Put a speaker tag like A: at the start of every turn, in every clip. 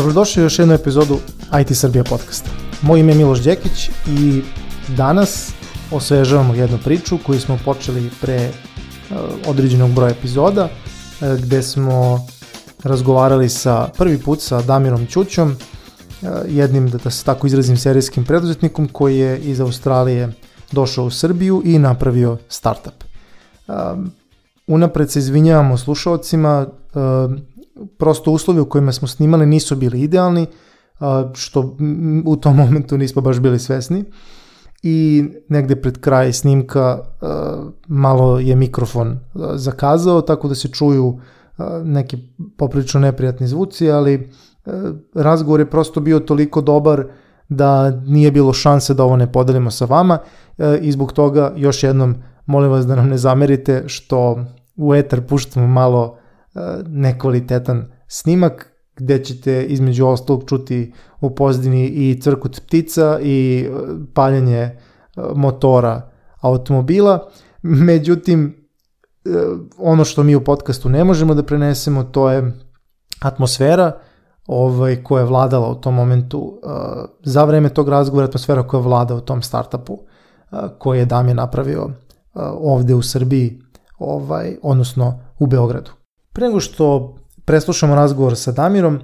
A: Dobrodošli u još jednu epizodu IT Srbija podcasta. Moje ime je Miloš Đekić i danas osvežavamo jednu priču koju smo počeli pre e, određenog broja epizoda e, gde smo razgovarali sa prvi put sa Damirom Ćućom, e, jednim, da, da se tako izrazim, serijskim preduzetnikom koji je iz Australije došao u Srbiju i napravio startup. Unapred se izvinjavamo slušalcima, prosto uslovi u kojima smo snimali nisu bili idealni, što u tom momentu nismo baš bili svesni. I negde pred kraj snimka malo je mikrofon zakazao, tako da se čuju neki poprilično neprijatni zvuci, ali razgovor je prosto bio toliko dobar da nije bilo šanse da ovo ne podelimo sa vama e, i zbog toga još jednom molim vas da nam ne zamerite što u etar puštamo malo E, nekvalitetan snimak gde ćete između ostalog čuti u pozadini i crkut ptica i e, paljanje e, motora automobila. Međutim, ono što mi u podcastu ne možemo da prenesemo, to je atmosfera ovaj, koja je vladala u tom momentu za vreme tog razgovora, atmosfera koja je vlada u tom startupu koji je Damjan napravio ovde u Srbiji, ovaj, odnosno u Beogradu. Pre nego što preslušamo razgovor sa Damirom,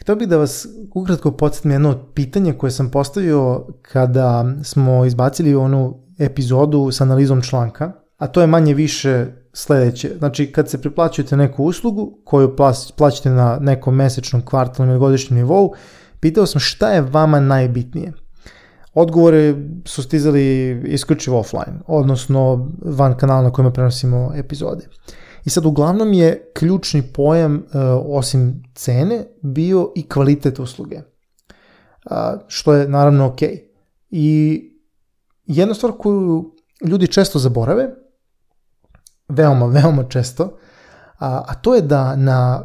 A: hteo bih da vas ukratko podsjetim jedno od pitanja koje sam postavio kada smo izbacili onu epizodu sa analizom članka, a to je manje više sledeće. Znači, kad se preplaćujete neku uslugu koju plaćate na nekom mesečnom, kvartalnom ili godišnjem nivou, pitao sam šta je vama najbitnije. Odgovore su stizali isključivo offline, odnosno van kanala na kojima prenosimo epizode. Uh, I sad uglavnom je ključni pojam e, osim cene bio i kvalitet usluge. Uh, što je naravno ok. I jedna stvar koju ljudi često zaborave, veoma, veoma često, a, a to je da na,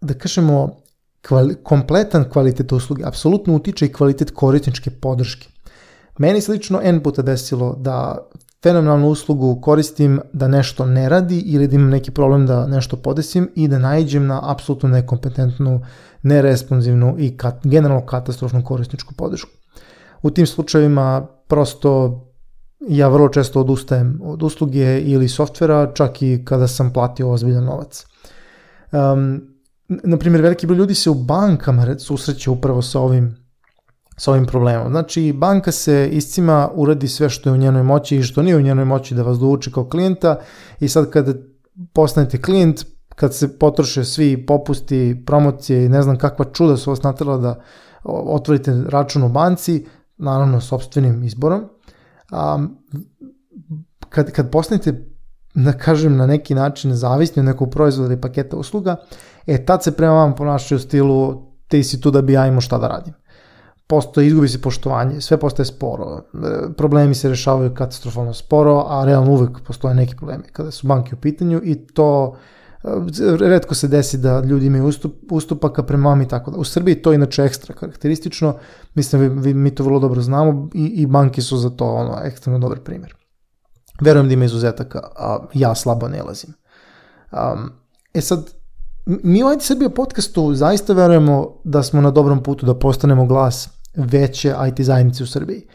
A: da kažemo, kvali, kompletan kvalitet usluge apsolutno utiče i kvalitet korisničke podrške. Meni se lično N puta desilo da fenomenalnu uslugu koristim da nešto ne radi ili da imam neki problem da nešto podesim i da najđem na apsolutno nekompetentnu, neresponzivnu i kat, generalno katastrofnu korisničku podršku. U tim slučajevima prosto ja vrlo često odustajem od usluge ili softvera čak i kada sam platio ozbiljan novac. Um, Naprimjer, veliki broj ljudi se u bankama susreće upravo sa ovim sa ovim problemom. Znači, banka se iscima uradi sve što je u njenoj moći i što nije u njenoj moći da vas dovuče kao klijenta i sad kad postanete klijent, kad se potroše svi popusti, promocije i ne znam kakva čuda su vas natrla da otvorite račun u banci, naravno sobstvenim izborom, a, kad, kad postanete da kažem na neki način zavisni od nekog proizvoda ili paketa usluga, e tad se prema vam ponašaju u stilu ti si tu da bi ja imao šta da radim postoje, izgubi se poštovanje, sve postaje sporo, e, problemi se rešavaju katastrofalno sporo, a realno uvek postoje neki problemi kada su banke u pitanju i to e, redko se desi da ljudi imaju ustup, ustupaka prema vam i tako da. U Srbiji to je inače ekstra karakteristično, mislim vi, vi, mi to vrlo dobro znamo i, i banke su za to ono, ekstremno dobar primjer. Verujem da ima izuzetaka, a ja slabo ne lazim. Um, e sad, Mi u IT Srbija podcastu zaista verujemo da smo na dobrom putu da postanemo glas veće IT zajednice u Srbiji.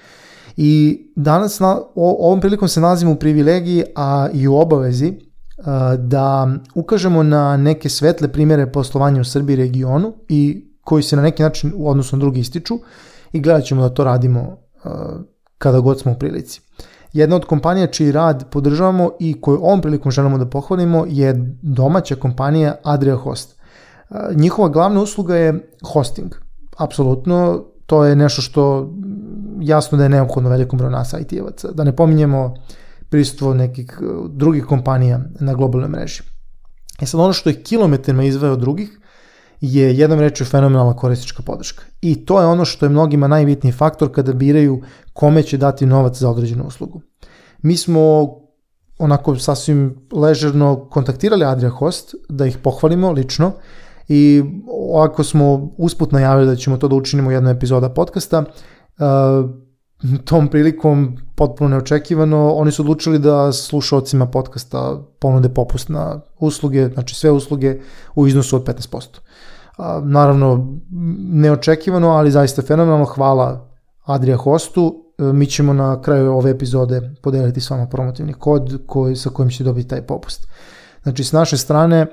A: I danas na, o, ovom prilikom se nalazimo u privilegiji, a i u obavezi da ukažemo na neke svetle primere poslovanja u Srbiji regionu i koji se na neki način u odnosu na drugi ističu i gledat ćemo da to radimo kada god smo u prilici. Jedna od kompanija čiji rad podržavamo i koju ovom prilikom želimo da pohvalimo je domaća kompanija Adria Host. E, njihova glavna usluga je hosting. Apsolutno, to je nešto što jasno da je neophodno velikom broju nas IT-evaca. Da ne pominjemo prisustvo nekih e, drugih kompanija na globalnoj mreži. E sad ono što je kilometrima izvaja od drugih je jednom rečju fenomenalna korisnička podrška. I to je ono što je mnogima najbitniji faktor kada biraju kome će dati novac za određenu uslugu. Mi smo onako sasvim ležerno kontaktirali Adria Host da ih pohvalimo lično i ovako smo usput najavili da ćemo to da učinimo u jednoj epizoda podcasta, e, tom prilikom potpuno neočekivano oni su odlučili da slušalcima podcasta ponude popust na usluge, znači sve usluge u iznosu od 15% naravno neočekivano, ali zaista fenomenalno. Hvala Adria Hostu. E, mi ćemo na kraju ove epizode podeliti s vama promotivni kod koji, sa kojim ćete dobiti taj popust. Znači, s naše strane,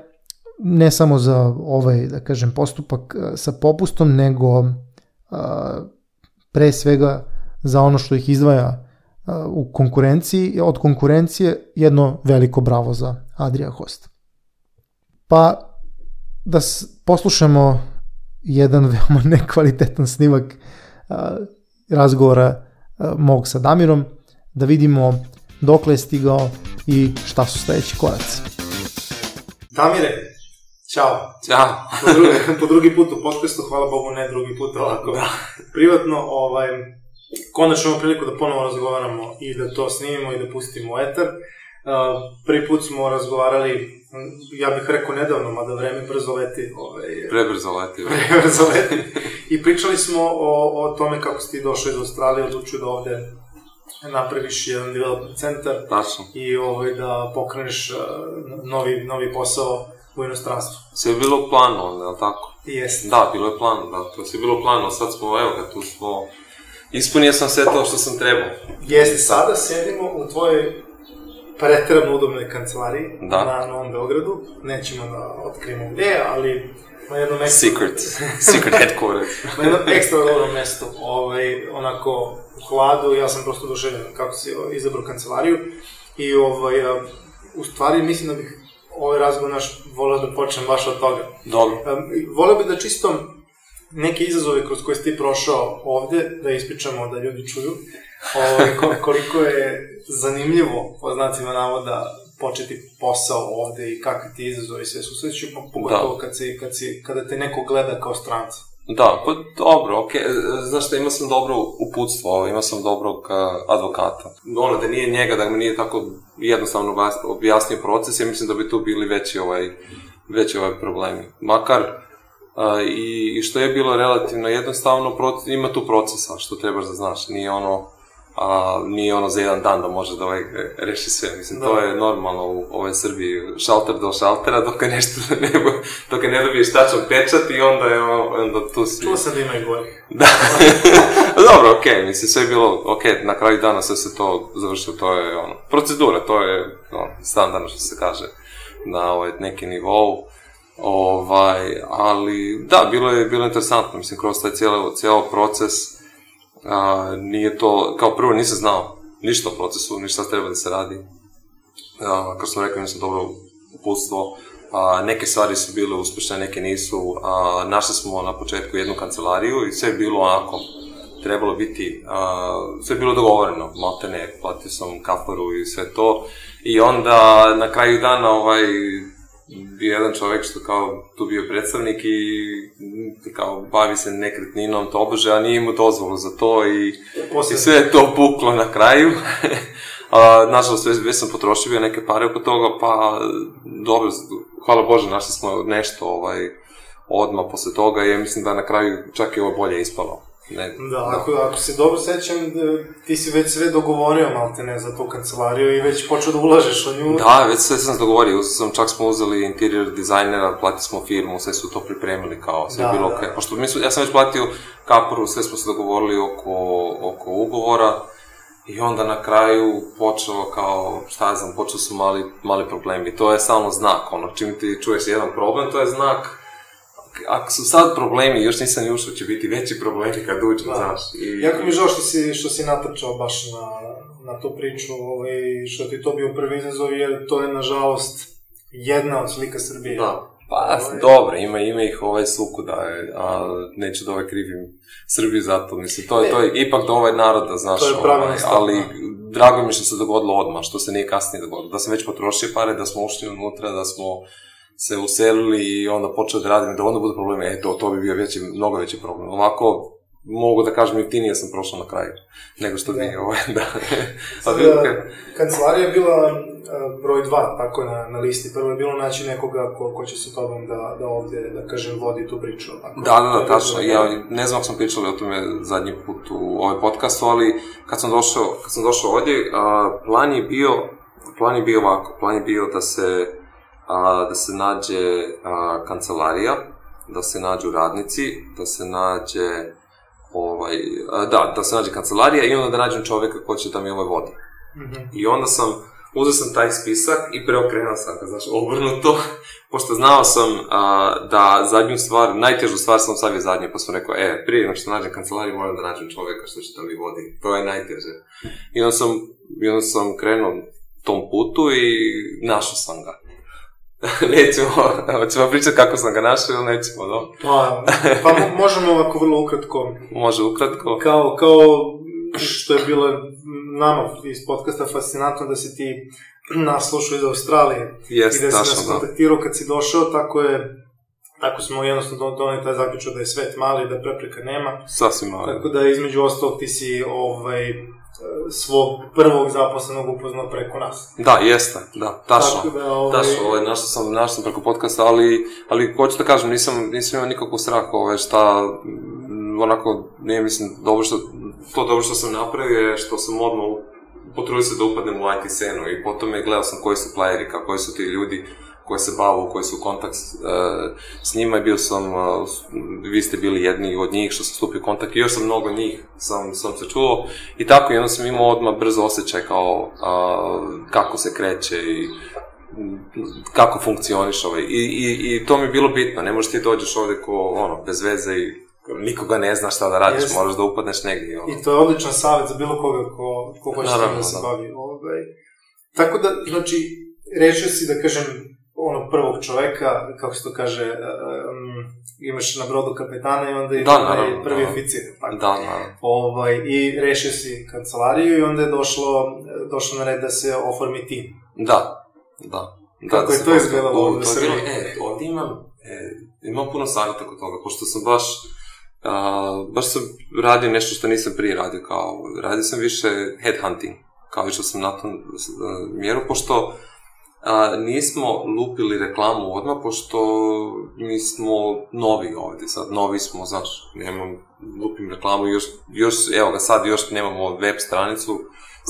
A: ne samo za ovaj, da kažem, postupak e, sa popustom, nego e, pre svega za ono što ih izdvaja u konkurenciji, od konkurencije jedno veliko bravo za Adria Host. Pa da, poslušamo jedan veoma nekvalitetan snimak razgovora mog sa Damirom, da vidimo dokle je stigao i šta su sledeći koraci. Damire, Ćao.
B: Ćao. po,
A: drugi, po drugi put u podcastu, hvala Bogu, ne drugi put, ovako. Da. Privatno, ovaj, konačno imamo priliku da ponovo razgovaramo i da to snimimo i da pustimo u etar. Uh, prvi put smo razgovarali ja bih rekao nedavno, mada vreme brzo leti. Ovaj,
B: Prebrzo leti.
A: Prebrzo leti. I pričali smo o, o tome kako si ti došao iz Australije, odlučio da ovde napraviš jedan development center
B: Tačno.
A: i ovaj, da pokreneš uh, novi, novi posao u inostranstvu.
B: Sve je bilo plano, je li tako?
A: Jeste.
B: Da, bilo je plano, da, to je bilo plano, sad smo, evo ga, tu smo, ispunio sam sve to što sam trebao.
A: Jeste, sada sedimo u tvojoj pretrano udobnoj kancelariji da. na Novom Beogradu. Nećemo da otkrijemo gde, ali na jednom
B: ekstra... Secret, secret headquarter.
A: na jednom ekstra dobro mesto, ovaj, onako u hladu, ja sam prosto oduševljen kako si izabrao kancelariju. I ovaj, u stvari mislim da bih ovaj razgovor naš volao da počnem baš od toga.
B: Dobro. Um,
A: volao bih da čisto neke izazove kroz koje ste ti prošao ovde, da ispričamo, da ljudi čuju ovaj, koliko je zanimljivo, po znacima navoda, početi posao ovde i kakvi ti izazovi sve susreću, pa pogotovo da. kad, si, kad si, kada te neko gleda kao stranca.
B: Da, pa dobro, okej, okay. E, znaš šta, imao sam dobro uputstvo, ovaj, imao sam dobrog advokata. Ono, da nije njega, da mi nije tako jednostavno objasnio proces, ja mislim da bi tu bili veći ovaj, veći ovaj problemi. Makar, a, i, i što je bilo relativno jednostavno, pro, ima tu procesa što trebaš da znaš, nije ono, a nije ono za jedan dan da može da ovaj reši sve. Mislim, da. to je normalno u ovoj Srbiji, šalter do šaltera, dok je nešto ne, dok je ne dobiješ tačan pečat i onda je onda tu si...
A: Tu sad ima i
B: gore. Da. Pa dobro, okej, okay, mislim, sve je bilo, okej, okay, na kraju dana sve se to završilo, to je ono, procedura, to je ono, standardno što se kaže na ovaj, neki nivou. Ovaj, ali da, bilo je, bilo interesantno, mislim, kroz taj cijelo, cijelo proces, a, nije to, kao prvo nisam znao ništa o procesu, ništa treba da se radi. A, kao sam rekao, nisam dobro uputstvo. A, neke stvari su bile uspešne, neke nisu. A, našli smo na početku jednu kancelariju i sve je bilo onako trebalo biti, a, sve je bilo dogovoreno, malte platio sam kaparu i sve to. I onda na kraju dana ovaj, jedan čovek što kao tu bio predstavnik i kao bavi se nekretninom to obože, a nije imao dozvolu za to i, Posledno. i sve je to puklo na kraju. a, nažalost, već, već sam potrošio bio neke pare oko toga, pa dobro, hvala Bože, našli smo nešto ovaj, odma posle toga i mislim da na kraju čak i ovo bolje ispalo.
A: Ne, da, ako, ako se dobro sećam, e, ti si već sve dogovorio, malte ne, za tu kancelariju i već počeo
B: da
A: ulažeš
B: u nju. Da, već sve sam dogovorio, sam, čak smo uzeli interior dizajnera, platili smo firmu, sve su to pripremili kao, sve da, bilo da. okej. Okay. Pošto mi su, ja sam već platio kaporu, sve smo se dogovorili oko, oko ugovora, I onda na kraju počelo kao, šta ja znam, počeo su mali, mali problemi. To je samo znak, ono, čim ti čuješ jedan problem, to je znak ako su sad problemi, još nisam ni ušao, će biti veći problemi kad uđem, da. znaš.
A: I... Jako mi žao što si, što si natrčao baš na, na tu priču, ovaj, što ti to bio prvi izazov, jer to je, nažalost, jedna od slika Srbije. Da.
B: Pa, ovaj... dobro, ima, ima ih ovaj suku da je, a neću da ovaj krivim Srbiju zato, mislim, to je, to je ipak do ovaj naroda, znaš, to je ovaj, ali drago mi što se dogodilo odmah, što se nije kasnije dogodilo, da sam već potrošio pare, da smo ušli unutra, da smo se uselili i onda počeli da radim, da onda bude problem, e, to, to bi bio veći, mnogo veći problem. Ovako, mogu da kažem, jeftinije sam prošao na kraju, nego što bi, da. ovaj, da.
A: Pa Sada, e, kancelarija je bila e, broj dva, tako na, na listi. Prvo je bilo naći nekoga ko, ko će sa tobom da, da ovde, da kažem, vodi tu priču.
B: Tako, da, da, da, e, tačno. Ja ne znam ako sam pričali o tome zadnji put u ovaj podcastu, ali kad sam došao, kad sam došao ovdje, a, plan je bio, plan je bio ovako, plan je bio da se a, da se nađe a, kancelarija, da se nađu radnici, da se nađe ovaj, a, da, da se nađe kancelarija i onda da nađem čoveka ko će da mi ovo ovaj vodi. Mm-hmm. I onda sam, uzeo sam taj spisak i preokrenuo sam ga, znaš, obrnuto, pošto znao sam a, da zadnju stvar, najtežu stvar sam stavio zadnje, pa sam rekao, e, prije nego što nađem kancelariju, moram da nađem čoveka što će da mi vodi, to je najteže. I onda sam, i onda sam krenuo tom putu i našao sam ga. nećemo, hoćemo pričati kako sam ga našao ili nećemo, no? A,
A: pa, pa možemo ovako vrlo ukratko.
B: Može ukratko.
A: Kao, kao što je bilo nama iz podcasta fascinantno da si ti nas iz Australije. Jest, i da si tašno, nas da. kontaktirao kad si došao, tako je ako smo jednostavno doneli taj zaključak da je svet mali, da prepreka nema.
B: Sasvim mali.
A: Tako da između ostalog ti si ovaj, e, svog prvog zaposlenog upoznao preko nas.
B: Da, jeste, da, tačno. Tako da, ovaj... Tačno, ovaj, našao sam, našao sam preko podcasta, ali, ali hoću da kažem, nisam, nisam imao nikakvu strahu, ovaj, šta, onako, nije, mislim, dobro što, to dobro što sam napravio je što sam odmah potrudio se da upadnem u IT scenu i potom je gledao sam koji su playeri, kako su ti ljudi, koje se bavu, koji su u kontakt s, e, s njima bio sam, e, vi ste bili jedni od njih što sam stupio u kontakt i još sam mnogo njih sam, sam se čuo i tako i onda sam imao odmah brzo osjećaj kao kako se kreće i kako funkcioniš ovaj. I, i, I to mi je bilo bitno, ne možeš ti dođeš ovde ko, ono, bez veze i nikoga ne zna šta da radiš, Jeste. moraš da upadneš negdje.
A: Ono. I to je odličan savjet za bilo koga ko, ko hoće da se da. bavi. Ovaj. Tako da, znači, rešio si da kažem onog prvog čoveka, kako se to kaže, um, imaš na brodu kapetana i onda je da, naravno, prvi da. oficir. Pa. Da, naravno. Ovaj, I rešio si kancelariju i onda je došlo, došlo na red da se oformi tim.
B: Da, da.
A: da kako da je to izgledalo u Srbiji?
B: E, ovde imam, e, imam puno savjeta kod toga, pošto sam baš Uh, baš sam radio nešto što nisam prije radio, kao, radio sam više headhunting, kao išao sam na tom e, mjeru, pošto uh, a, nismo lupili reklamu odmah, pošto mi smo novi ovde sad novi smo, znaš, nemam, lupim reklamu, još, još, evo ga, sad još nemamo web stranicu,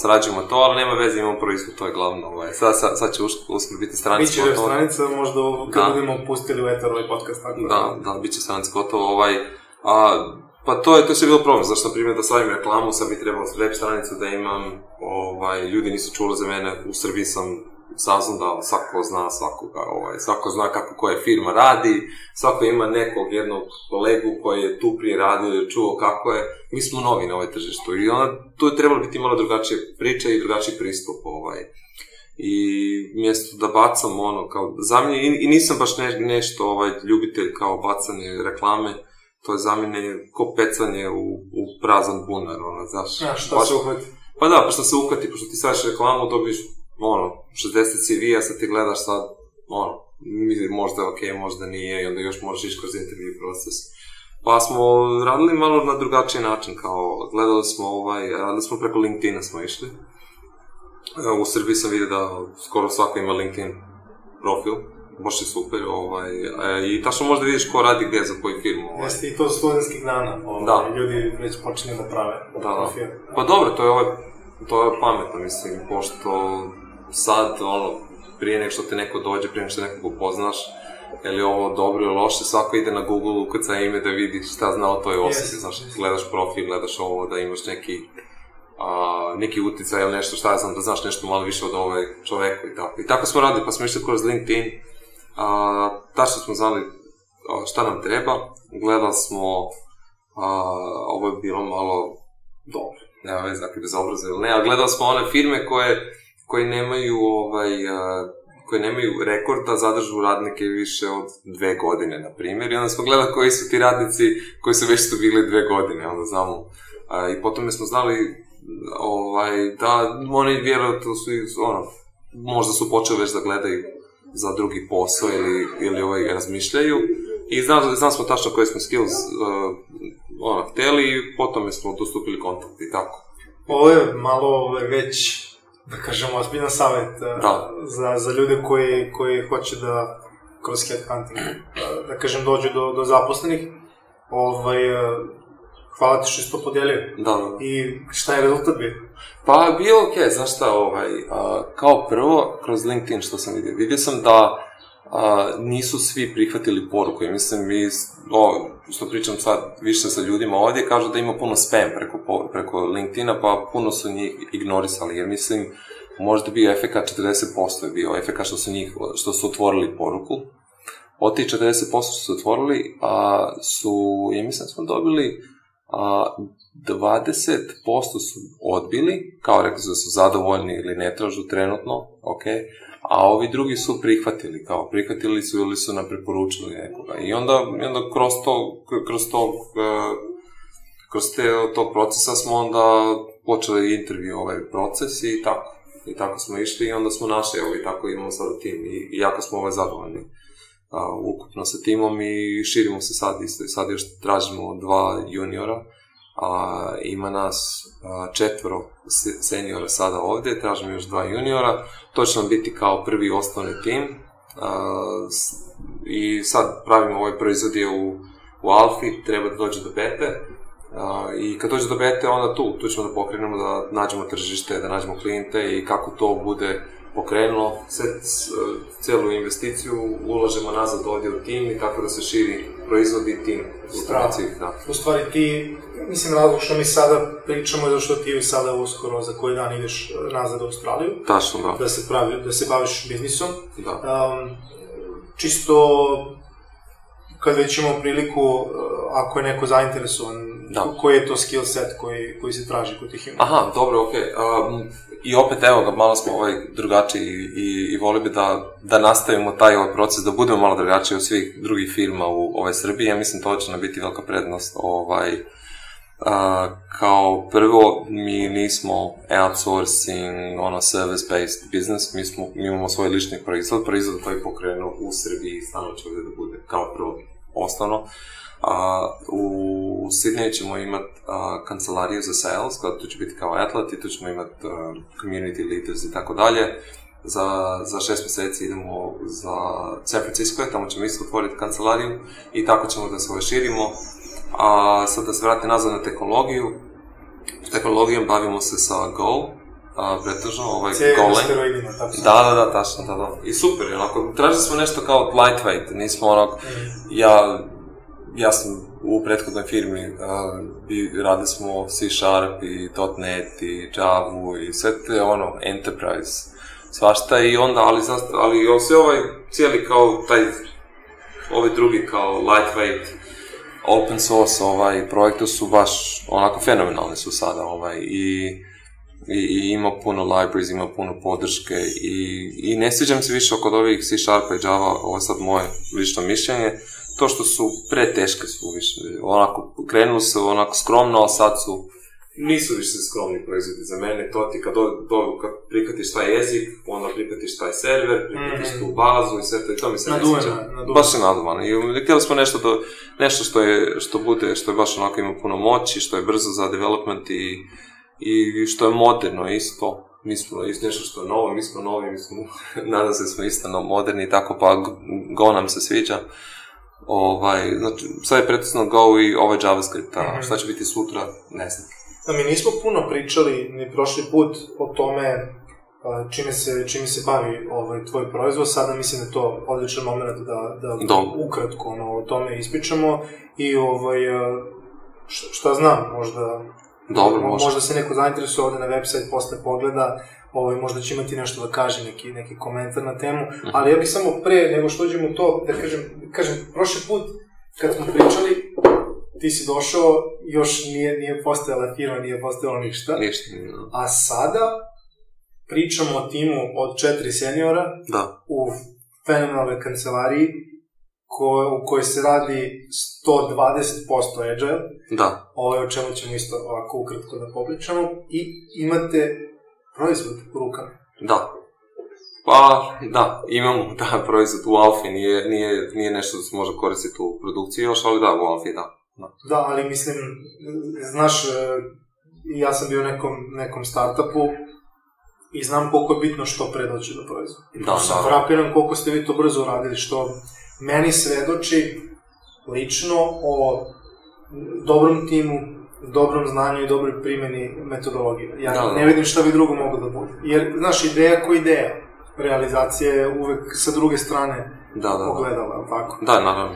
B: srađujemo to, ali nema veze, imamo proizvod, to je glavno. Ovaj. Sad, sad, sad će uskoro biti stranica
A: Biće web stranica, možda kad da. budemo pustili u etar ovaj podcast. Tako
B: da, da, da, bit će stranica gotovo. Ovaj, a, pa to je, to je sve bilo problem, zašto, na primjer, da stavim reklamu, sad bi trebalo web stranicu da imam, ovaj, ljudi nisu čuli za mene, u Srbiji sam saznam da svako zna svakoga, ovaj, svako zna kako koja firma radi, svako ima nekog jednog kolegu koji je tu prije radio i čuo kako je, mi smo novi na ovoj tržištu i onda tu je trebalo biti malo drugačije priče i drugačiji pristup ovaj. I mjesto da bacam ono kao, za mene, i, i, nisam baš ne, nešto ovaj, ljubitelj kao bacanje reklame, to je za mene ko pecanje u, u prazan bunar, ono, znaš. Ja, šta pa, se uhvati? Pa da, pa što se uhvati, pošto ti staviš reklamu, dobiješ ono, 60 CV-a, sad ti gledaš sad, ono, možda ok, možda nije, i onda još možeš ići kroz intervju proces. Pa smo radili malo na drugačiji način, kao gledali smo ovaj, radili smo preko LinkedIna smo išli. U Srbiji sam vidio da skoro svako ima LinkedIn profil, baš je super, ovaj, e, i tačno možda vidiš ko radi gde za koju firmu.
A: Ovaj. Jeste, i to studentskih dana, ovaj, da. ljudi već počinju da prave da, da, profil.
B: Pa dobro, to je ovaj, to je pametno, mislim, pošto sad, ono, prije nek što te neko dođe, prije nego što nekog upoznaš, je li ovo dobro ili loše, svako ide na Google, ukuca ime da vidi šta zna o toj osobi, yes. znaš, gledaš profil, gledaš ovo, da imaš neki, a, neki uticaj ili nešto, šta ja znam, da znaš nešto malo više od ove čoveka i tako. I tako smo radili, pa smo išli kroz LinkedIn, a, tačno smo znali šta nam treba, gledali smo, a, ovo je bilo malo dobro, nema veze, dakle, bez obraza ili ne, a gledali smo one firme koje, koji nemaju ovaj, a, koji nemaju rekorda zadržu radnike više od dve godine, na primjer, i onda smo gledali koji su ti radnici koji su već tu bili dve godine, onda znamo. A, I potom smo znali ovaj, da oni vjerojatno su, ono, možda su počeli već da gledaju za drugi posao ili, ili ovaj, razmišljaju. I znam, znam smo tačno koje smo skills uh, ono, hteli i potom smo dostupili kontakt i tako.
A: Ovo je malo ovaj, već da kažem, ozbiljan savet e, da. za, za ljude koji, koji hoće da kroz headhunting, e, da kažem, dođu do, do zaposlenih. Ovaj, e, hvala ti što si to podelio. Da, da. I šta je rezultat bio?
B: Pa bio ok, znaš šta, ovaj, a, kao prvo, kroz LinkedIn što sam vidio. Vidio sam da a, nisu svi prihvatili poruku i mislim mi, o, što pričam sad više sa ljudima ovdje, kažu da ima puno spam preko, preko LinkedIna, pa puno su njih ignorisali, jer mislim možda bio efeka 40% je bio efeka što su njih, što su otvorili poruku. Od tih 40% što su otvorili, a, su, ja mislim da smo dobili a, 20% su odbili, kao rekli su da su zadovoljni ili ne tražu trenutno, ok, a ovi drugi su prihvatili, kao prihvatili su ili su nam preporučili nekoga. I onda, i onda kroz to, kroz to, eh, kroz te, tog procesa smo onda počeli intervju ovaj proces i tako. I tako smo išli i onda smo našli, evo i tako imamo sada tim i, i jako smo ovaj zadovoljni a, eh, ukupno sa timom i širimo se sad isto i sad još tražimo dva juniora a, ima nas a, četvoro seniora sada ovdje, tražimo još dva juniora, to će nam biti kao prvi osnovni tim a, s, i sad pravimo ovaj proizvod u, u Alfi, treba da dođe do bete a, i kad dođe do bete onda tu, tu ćemo da pokrenemo da nađemo tržište, da nađemo klijente i kako to bude pokrenulo, sve celu investiciju ulažemo nazad ovdje u tim i tako da se širi proizvodi tim korporaciji.
A: Da. U stvari ti, mislim, razlog što mi sada pričamo je da što ti sada uskoro za koji dan ideš nazad u Australiju.
B: Tačno, da. Da
A: se, pravi, da se baviš biznisom. Da. Um, čisto kad već imamo priliku, uh, ako je neko zainteresovan da. koji je to skill set koji, koji se traži kod tih juniora.
B: Aha, dobro, okej. Okay. Um, I opet, evo ga, malo smo ovaj drugačiji i, i voli bi da, da nastavimo taj ovaj proces, da budemo malo drugačiji od svih drugih firma u ovaj Srbiji. Ja mislim, to će nam biti velika prednost. Ovaj, Uh, kao prvo, mi nismo outsourcing, ono, service-based business, mi, smo, mi imamo svoj lični proizvod, proizvod koji je pokrenuo u Srbiji i stano će ovdje da bude, kao prvo, osnovno. Uh, A, u Sidneju ćemo imati kancelariju za sales, koja tu će biti kao Atlet i tu ćemo imati community leaders i tako dalje. Za, za šest meseci idemo za San Francisco, tamo ćemo isto otvoriti kancelariju i tako ćemo da se ovo ovaj širimo. A sad da se vratim nazad na tehnologiju, tehnologijom bavimo se sa Go, a, pretežno, ovaj
A: Golang. Da, da, da,
B: tačno,
A: da, da.
B: I super, onako, tražili smo nešto kao lightweight, nismo onak, mm. ja ja sam u prethodnoj firmi uh, i radili smo C Sharp i .NET i Java i sve te ono, enterprise, svašta i onda, ali, ali sve ovaj cijeli kao taj, ovaj drugi kao lightweight open source ovaj projektu su baš onako fenomenalni su sada ovaj i i, i ima puno libraries, ima puno podrške i, i ne sviđam se više oko ovih C Sharpa i Java, ovo je sad moje lično mišljenje, to što su pre teške su više. Onako, krenuli su onako skromno, a sad su nisu više skromni proizvodi za mene, to ti kad, do, do, kad prihvatiš taj jezik, onda prikatiš taj server, prikatiš mm tu bazu i sve to, i to mi se
A: naduveno,
B: ne sviđa. Naduveno. Baš je naduvano. I htjeli smo nešto, do, nešto što, je, što bude, što je baš onako ima puno moći, što je brzo za development i, i što je moderno isto. Mi smo isto nešto što je novo, mi smo novi, mi smo, nadam se da smo isto no, moderni, tako pa go nam se sviđa ovaj, znači, sve je pretisno Go i ovaj JavaScript, a mm -hmm. šta će biti sutra, ne znam. Da,
A: mi nismo puno pričali ni prošli put o tome e, čime se, čime se bavi ovaj, tvoj proizvod, sada mislim da je to odličan moment da, da Dom. Da. ukratko ono, o tome ispričamo i ovaj, e, šta, šta znam, možda Dobro, možda. Možda se neko zainteresuje ovde na website posle pogleda, ovaj, možda će imati nešto da kaže, neki, neki komentar na temu, mhm. ali ja bih samo pre nego što uđem u to, da kažem, kažem, prošli put kad smo pričali, ti si došao, još nije, nije postojala firma, nije postojalo ništa.
B: Ništa, no.
A: Da. A sada pričamo o timu od četiri seniora da. u fenomenalnoj kancelariji, ko, u kojoj se radi 120% agile, da. ovo o čemu ćemo isto ovako ukratko da popričamo, i imate proizvod u rukama.
B: Da. Pa, da, imamo, da, proizvod u Alfi, nije, nije, nije nešto da se može koristiti u produkciji još, ali da, u Alfi, da.
A: Da, da ali mislim, znaš, e, ja sam bio nekom, nekom startupu, i znam koliko je bitno što pre doći do proizvoda. Da, sam da. frapiran koliko ste vi to brzo uradili, što meni svedoči lično o dobrom timu, dobrom znanju i dobroj primjeni metodologije. Ja da, da. ne vidim šta bi drugo moglo da bude. Jer, znaš, ideja ko ideja, realizacija je uvek sa druge strane da, da, pogledala, da. tako?
B: Da, naravno.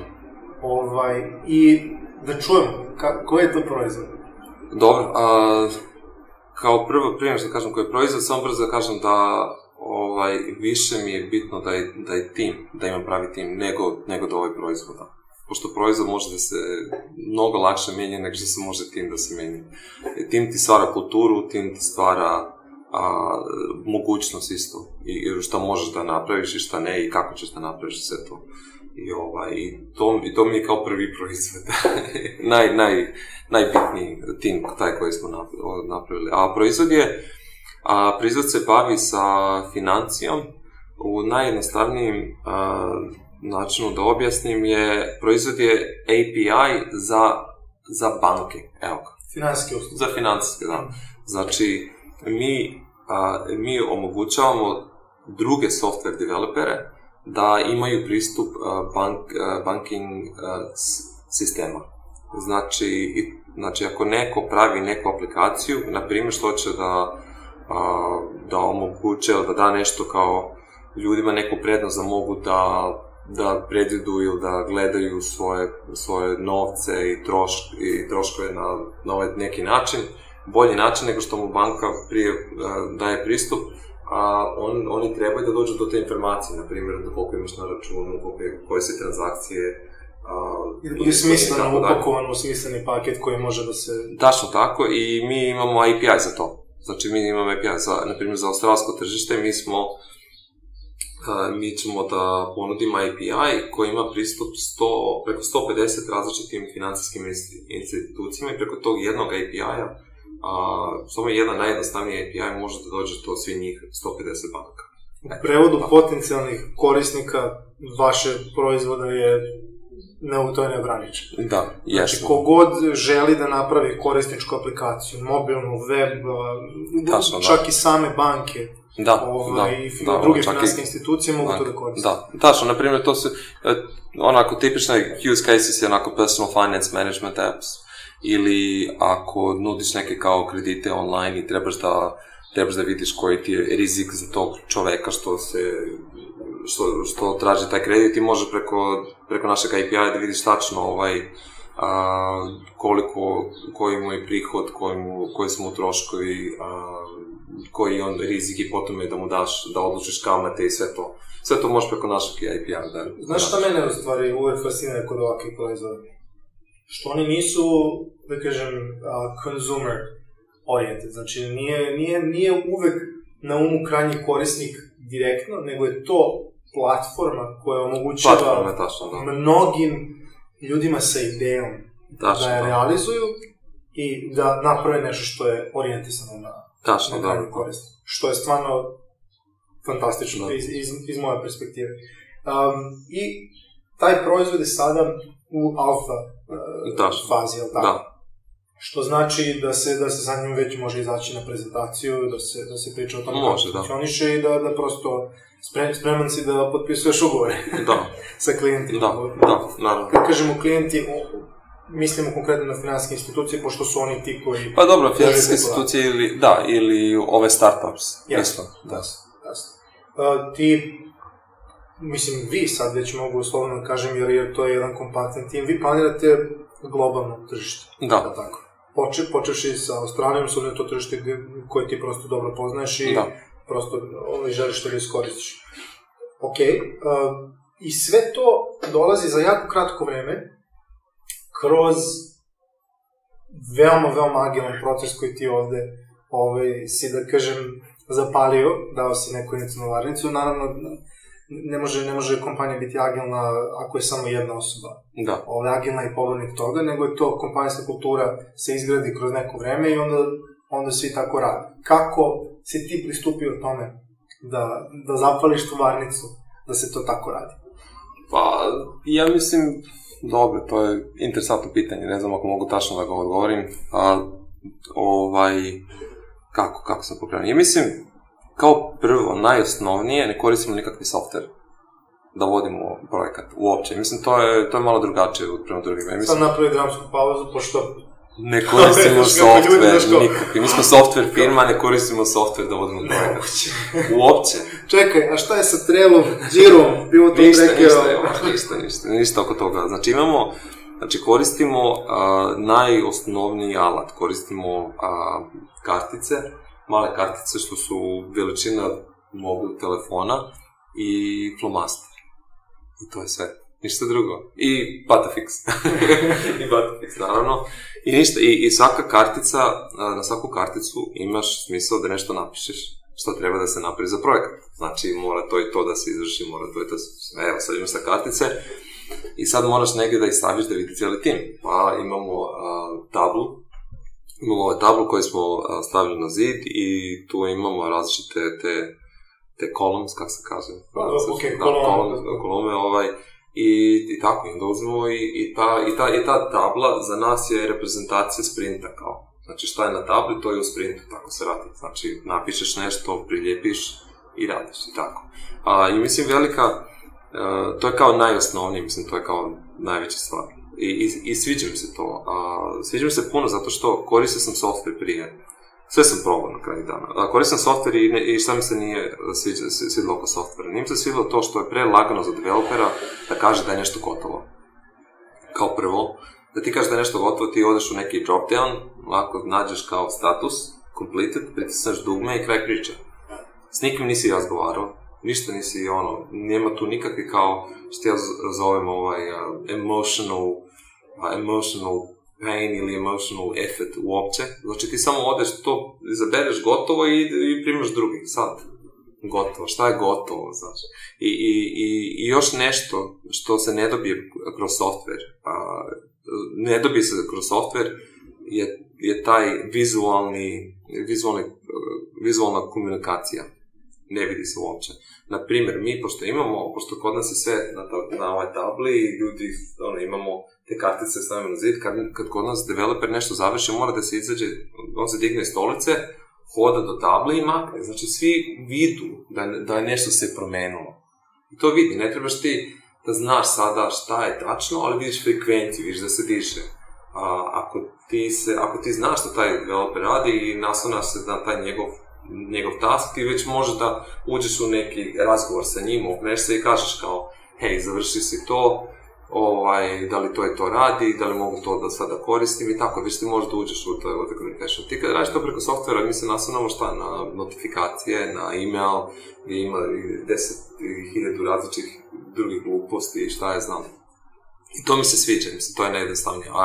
A: Ovaj, I da čujem, ka, koji je to proizvod?
B: Dobro, a, kao prvo primjer što kažem koji je proizvod, samo brzo da kažem da ovaj, više mi je bitno da je, da je tim, da imam pravi tim, nego, nego da ovaj proizvoda. Da. Pošto proizvod može da se mnogo lakše menja nego što se može tim da se menja. E, tim ti stvara kulturu, tim ti stvara a, mogućnost isto. I, i šta možeš da napraviš i šta ne i kako ćeš da napraviš sve to. I, ovaj, i, to, I to mi je kao prvi proizvod. naj, naj, najbitniji tim taj koji smo napravili. A proizvod je A proizvod se bavi sa financijom. U najjednostavnijim a, načinu da objasnim je, proizvod je API za, za banke. Evo
A: ga. Finansijske
B: usluge. Za financijske, da. Znači, mi, a, mi omogućavamo druge software developere da imaju pristup bank, banking s, sistema. Znači, znači, ako neko pravi neku aplikaciju, na primjer što će da a, da omoguće, da da nešto kao ljudima neku prednost da mogu da, da predvidu ili da gledaju svoje, svoje novce i, troš, i troškove na, na ovaj neki način, bolji način nego što mu banka prije e, daje pristup, a on, oni trebaju da dođu do te informacije, na primjer, da koliko imaš na računu, koliko koje su transakcije,
A: Uh, I da bude smisleno upakovan u paket koji može da se...
B: Tačno tako i mi imamo API za to. Znači, mi imamo API, za, na primjer, za australsko tržište, mi smo mi ćemo da ponudimo API koji ima pristup 100, preko 150 različitim financijskim institucijama i preko tog jednog API-a, samo jedan najjednostavniji API može da dođe do svih njih 150 banaka.
A: U prevodu potencijalnih korisnika vaše proizvoda je ne, to je neograničeno.
B: Da, jesno. Znači,
A: kogod želi da napravi korisničku aplikaciju, mobilnu, web, Tačno, da, da, da. čak da. i same banke, da, ovaj, da, da, druge finanske i... institucije mogu to da
B: koriste. Da, tačno, na primjer, to su e, onako tipične use cases onako personal finance management apps ili ako nudiš neke kao kredite online i trebaš da trebaš da vidiš koji ti je rizik za tog čoveka što se što, što traži taj kredit i može preko, preko našeg API-a da vidiš tačno ovaj, a, koliko, koji mu je prihod, koji, mu, koji su mu troškovi, a, koji on rizik i potom je da mu daš, da odlučiš kamate i sve to. Sve to može preko našeg API-a da-, da...
A: Znaš šta mene u stvari uvek fascinira kod ovakvih proizvoda? Što oni nisu, da kažem, uh, consumer oriented, znači nije, nije, nije uvek na umu krajnji korisnik direktno, nego je to platforma koja omogućava platforma, tačno, da. mnogim ljudima sa idejom da tačno, da je realizuju i da naprave nešto što je orijentisano na, tačno, na da. korist. Što je stvarno fantastično da. iz, iz, iz moje perspektive. Um, I taj proizvod je sada u alfa uh, tačno. fazi, jel tako? Da. Što znači da se, da se sa njim već može izaći na prezentaciju, da se, da se priča o tome može, kako da. funkcioniše i da, da prosto sprem, spreman si da potpisuješ ugovore da. sa klijentima.
B: Da, da, naravno. Kad
A: kažemo klijenti, mislimo konkretno na finansijske institucije, pošto su oni ti koji...
B: Pa dobro, finansijske institucije ili, da, ili ove startups.
A: Jasno,
B: da. jasno. Uh,
A: ti mislim, vi sad već mogu uslovno da kažem, jer, jer to je jedan kompaktan tim, vi planirate globalno tržište.
B: Da. da tako
A: poče, počeš i sa Australijom, su ne to tržište koje ti prosto dobro poznaješ i da. prosto ovaj, želiš da ga iskoristiš. Ok, uh, i sve to dolazi za jako kratko vreme kroz veoma, veoma agilan proces koji ti ovde ovaj, si, da kažem, zapalio, dao si neku inicijnu varnicu, naravno ne može, ne može kompanija biti agilna ako je samo jedna osoba. Da. Ovo agilna je pobornik toga, nego je to kompanijska kultura se izgradi kroz neko vreme i onda, onda svi tako rade. Kako si ti pristupio tome da, da zapališ tu varnicu, da se to tako radi?
B: Pa, ja mislim, dobro, to je interesantno pitanje, ne znam ako mogu tačno da ga odgovorim, a, ovaj, kako, kako sam pokrenuo. Ja mislim, kao prvo, najosnovnije, ne koristimo nikakvi software da vodimo projekat uopće. Mislim, to je, to je malo drugačije od prema drugima.
A: Mislim, Sad napravi dramsku pauzu, pošto
B: ne koristimo software, nikakvi. Mi smo software firma, ne koristimo software da vodimo projekat. Uopće.
A: Čekaj, a šta je sa Trello, Jirom, bilo to ništa, ništa, evo,
B: ništa, ništa, ništa oko toga. Znači imamo, znači koristimo uh, najosnovniji alat, koristimo uh, kartice, male kartice što su veličina mobil telefona i flomaster. I to je sve. Ništa drugo. I patafix. I patafix, naravno. I ništa. I, I svaka kartica, na svaku karticu imaš smisao da nešto napišeš što treba da se napravi za projekat. Znači, mora to i to da se izvrši, mora to i to sve. Evo, sad imaš sa kartice i sad moraš negde da ih staviš da vidi cijeli tim. Pa imamo a, tablu imamo ovaj tablu koju smo stavili na zid i tu imamo različite te, te columns, kako se kaže? Pa, da, ok, da, columns, kolome, ovaj, i, i tako, onda uzmemo i, i, ta, i, ta, i ta tabla za nas je reprezentacija sprinta kao. Znači šta je na tabli, to je u sprintu, tako se radi. Znači napišeš nešto, priljepiš i radiš i tako. A, I mislim velika, e, to je kao najosnovnije, mislim to je kao najveća stvar i, i, sviđa mi se to. A, sviđa mi se puno zato što koristio sam software prije. Sve sam probao na kraju dana. A, koristio sam software i, ne, i šta mi se nije sviđa, svidilo oko softvera. Nije mi se svidilo to što je pre lagano za developera da kaže da je nešto gotovo. Kao prvo, da ti kaže da je nešto gotovo, ti odeš u neki dropdown, lako nađeš kao status, completed, pritisneš dugme i kraj priče. S nikim nisi razgovarao, ništa nisi ono, nema tu nikakve kao, što ja zovem ovaj, uh, emotional emotional pain ili emotional effort uopće. Znači ti samo odeš to, izabereš gotovo i, i primaš drugi sad. Gotovo, šta je gotovo, znači. I, i, i, i još nešto što se ne dobije kroz software, a, ne dobije se kroz software, je, je taj vizualni, vizualni, vizualna komunikacija ne vidi se uopće. Naprimer, mi, pošto imamo, pošto kod nas je sve na, ta, na ovoj tabli i ljudi, ono, imamo te kartice stavimo na zid, kad, kad kod nas developer nešto završi, mora da se izađe, on se digne iz stolice, hoda do table i makne. Znači, svi vidu da, da je nešto se promenilo. I to vidi, ne trebaš ti da znaš sada šta je tačno, ali vidiš frekvenciju, vidiš da se diše. A, ako, ti se, ako ti znaš šta taj developer radi i naslonaš se na da taj njegov njegov task, ti već možeš da uđeš u neki razgovor sa njim, okneš se i kažeš kao, hej, završi si to, ovaj, da li to je to radi, da li mogu to da sada koristim i tako, već ti možda uđeš u to, evo da communication. Ti kad radiš to preko softvera, mi se nasunamo šta, na notifikacije, na email, gdje ima deset hiljadu različitih drugih gluposti i šta je znam. I to mi se sviđa, mislim, to je najjednostavnije. A,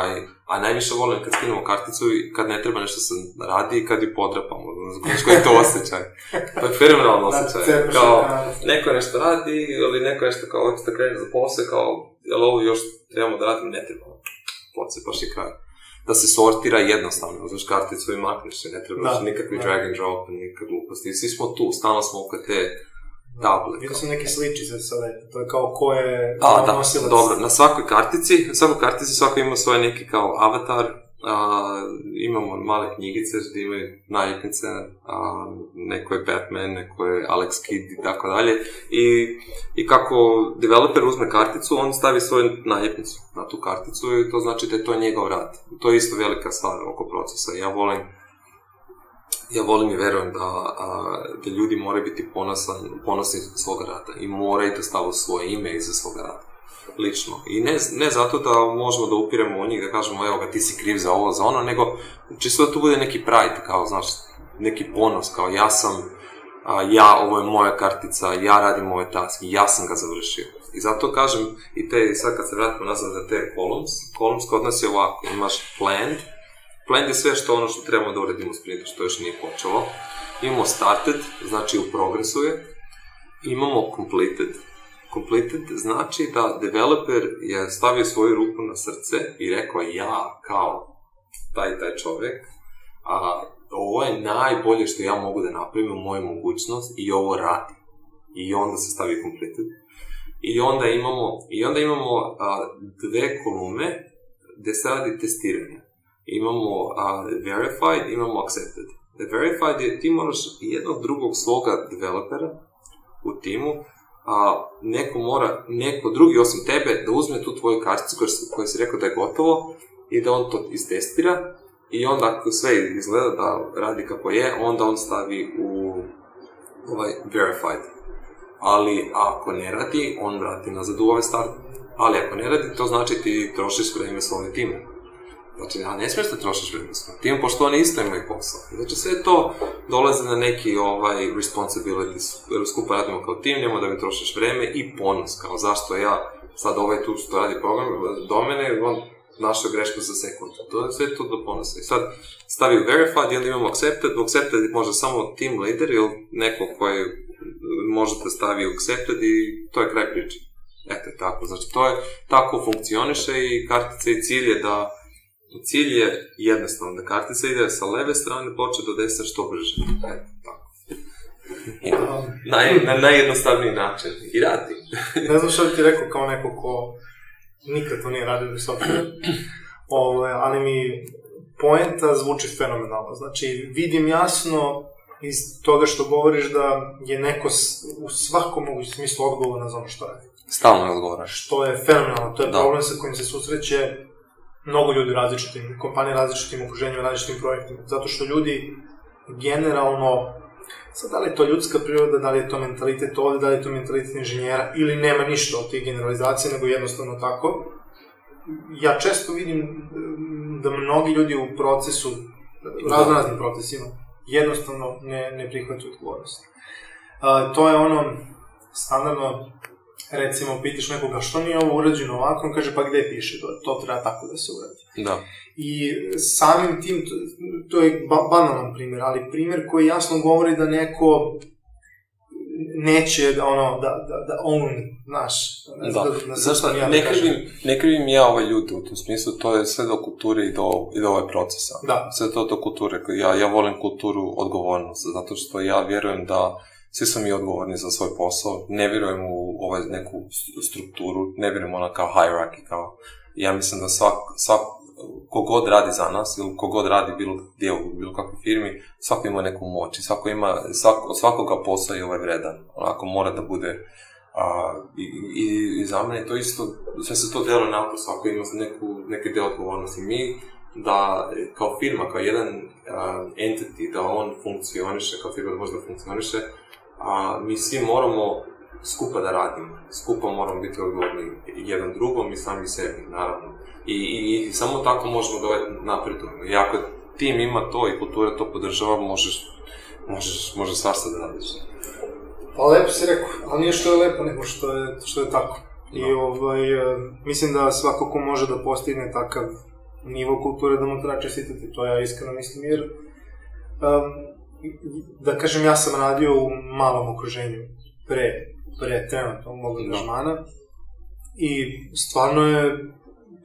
B: a najviše volim kad skinemo karticu i kad ne treba nešto se radi i kad ju podrapamo. Znaš koji je to osjećaj? To je fenomenalno da, osjećaj. Kao, neko nešto radi ili neko nešto kao, hoće da krene za posao, kao, jel ovo još trebamo da radimo? Ne trebamo. Pocepaš i kraj. Da se sortira jednostavno, uzmeš karticu i makneš se, ne treba da, nikakvi da. drag and drop, nikakve gluposti. Svi smo tu, stalno smo oko te tablet. Vidio
A: sam neke sličice sa leta, to je kao
B: ko je A, da, nosilac. dobro, na svakoj kartici, na svakoj kartici svako ima svoje neki kao avatar, a, imamo male knjigice gdje da imaju naljepnice, a, neko je Batman, neko je Alex Kidd i tako dalje. I, I kako developer uzme karticu, on stavi svoju naljepnicu na tu karticu i to znači da je to njegov rad. To je isto velika stvar oko procesa. Ja volim ja volim i verujem da, a, da ljudi moraju biti ponosan, ponosni za svoga rada i moraju da stavu svoje ime iza svoga rada lično. I ne, ne zato da možemo da upiremo u njih, da kažemo evo ga ti si kriv za ovo, za ono, nego čisto da tu bude neki pride, kao znaš, neki ponos, kao ja sam, a, ja, ovo je moja kartica, ja radim ove taske, ja sam ga završio. I zato kažem, i te, sad kad se vratimo nazad za te columns, columns kod nas je ovako, imaš planned, Plan je sve što ono što trebamo da uradimo u sprintu, što još nije počelo. Imamo started, znači u progresu je. Imamo completed. Completed znači da developer je stavio svoju ruku na srce i rekao ja kao taj taj čovek, a, ovo je najbolje što ja mogu da napravim u mojoj mogućnost i ovo radi. I onda se stavi completed. I onda imamo, i onda imamo a, dve kolume gde se radi testiranje imamo a, verified, imamo accepted. The Verified je, ti moraš jednog drugog sloga developera u timu, a, neko mora, neko drugi osim tebe, da uzme tu tvoju karticu koju, koju si rekao da je gotovo i da on to istestira i onda ako sve izgleda da radi kako je, onda on stavi u ovaj verified. Ali ako ne radi, on vrati nazad u ovaj start. Ali ako ne radi, to znači ti trošiš vreme s ovim timom Znači, ja ne smiješ da trošiš vreme s tim, pošto oni isto imaju posao. Znači, sve to dolaze na neki ovaj responsibility, skupa radimo kao tim, njemo da mi trošiš vreme i ponos, kao zašto ja sad ovaj tu što radi program do mene, on našao grešku za sekund. To je sve to do ponosa. I sad stavio verified i onda imamo accepted. Accepted može samo team leader ili neko koji da stavi accepted i to je kraj priče. Eto, tako. Znači, to je, tako funkcioniše i kartica i cilj je da Cilj je jednostavna kartica ide sa leve strane ploče do desne što brže. Eto, tako. I naj, na najjednostavniji način. I radi.
A: ne znam što bi ti rekao kao neko ko nikad to nije radio s Ove, ovaj, ali mi poenta zvuči fenomenalno. Znači, vidim jasno iz toga što govoriš da je neko u svakom mogućem smislu odgovoran za ono što radi.
B: Stalno je odgovoran.
A: Što je fenomenalno, to je da. problem sa kojim se susreće mnogo ljudi u različitim kompanije, različitim okruženjima, različitim projektima. Zato što ljudi generalno, sad da li je to ljudska priroda, da li je to mentalitet ovde, da li je to mentalitet inženjera, ili nema ništa od tih generalizacija, nego jednostavno tako. Ja često vidim mm, da mnogi ljudi u procesu, da. raznoraznim procesima, jednostavno ne, ne prihvataju odgovornost. A, to je ono standardno recimo, pitaš nekoga što nije ovo urađeno ovako, on kaže pa gde piše to, to treba tako da se uradi. Da. I samim tim, to je ba banalan primjer, ali primjer koji jasno govori da neko neće
B: da
A: ono da da da on, naš
B: ne da, da, da zašto ne krivim ne krivim ja ove ljude u tom smislu to je sve do kulture i do i do ovaj procesa da. sve to do kulture ja ja volim kulturu odgovornost zato što ja vjerujem da svi smo mi odgovorni za svoj posao ne vjerujem u ovaj, neku strukturu, ne vjerujem ona kao hierarchy, kao ja mislim da svak, svak kogod radi za nas ili kogod radi bilo gdje u bilo kakvoj firmi, svako ima neku moć i svako ima, svako, svakoga posla je ovaj vredan, onako mora da bude a, i, i, i, za mene to isto, sve se to delo napor, svako ima neku, neke deo odgovornosti. Mi da kao firma, kao jedan uh, entity, da on funkcioniše, kao firma da može da funkcioniše, a, mi svi moramo skupa da radimo. Skupa moramo biti odgovorni jedan drugom i sami sebi, naravno. I, i, i samo tako možemo da napredujemo. I ako tim ima to i kultura to podržava, možeš, možeš, možeš svašta da radiš.
A: Pa lepo si rekao, ali nije što je lepo, nego što je, što je tako. No. I da. ovaj, eh, mislim da svako ko može da postigne takav nivo kulture da mu treba čestitati, to ja iskreno mislim, jer um, da kažem, ja sam radio u malom okruženju pre, pre trenutno mog angažmana. Da. I stvarno je,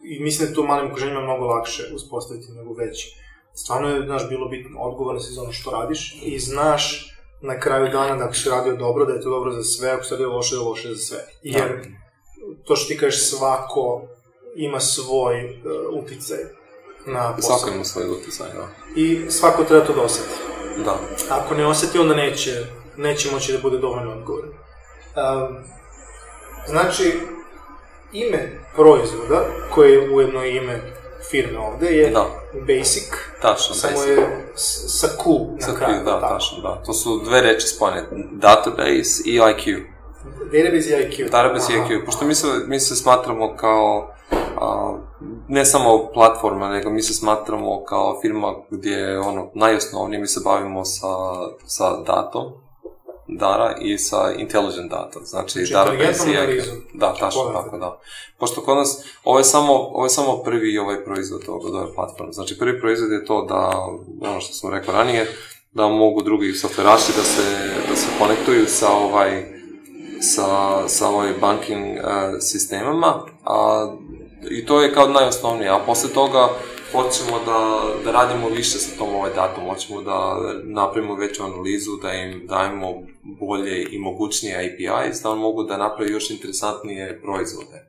A: i mislim da je to malim okruženjima mnogo lakše uspostaviti nego veći. Stvarno je, znaš, bilo bitno odgovoran si za ono što radiš i znaš na kraju dana da ako si radio dobro, da je to dobro za sve, ako si radio loše, da je loše za sve. Da. Jer to što ti kažeš svako ima svoj uh, uticaj na posao.
B: Svako ima svoj uticaj, da.
A: I svako treba to
B: da
A: osjeti.
B: Da.
A: Ako ne osjeti, onda neće neće moći da bude dovoljno odgovorno. Um, ehm, znači, ime proizvoda, koje je ujedno ime firme ovde, je da. Basic,
B: tačno,
A: samo basic. je sa Q na sa
B: kraju. Da, tačno, da. To su dve reči spojene,
A: database i IQ.
B: Database i IQ. Database Aha. i IQ, pošto mi se, mi se smatramo kao a, ne samo platforma, nego mi se smatramo kao firma gdje ono najosnovnije mi se bavimo sa, sa datom, dara i sa intelligent data, znači, znači dara
A: bez
B: Da, tačno tako, da. Pošto kod nas, ovo je samo, ovo je samo prvi ovaj proizvod ovog od ove platforme. Znači, prvi proizvod je to da, ono što smo rekao ranije, da mogu drugi softveraši da se, da se konektuju sa ovaj, sa, sa ovaj banking uh, eh, sistemama, a, i to je kao najosnovnije, a posle toga hoćemo da, da radimo više sa tom ovaj datom, hoćemo da napravimo veću analizu, da im dajemo bolje i mogućnije API, da on mogu da napravi još interesantnije proizvode.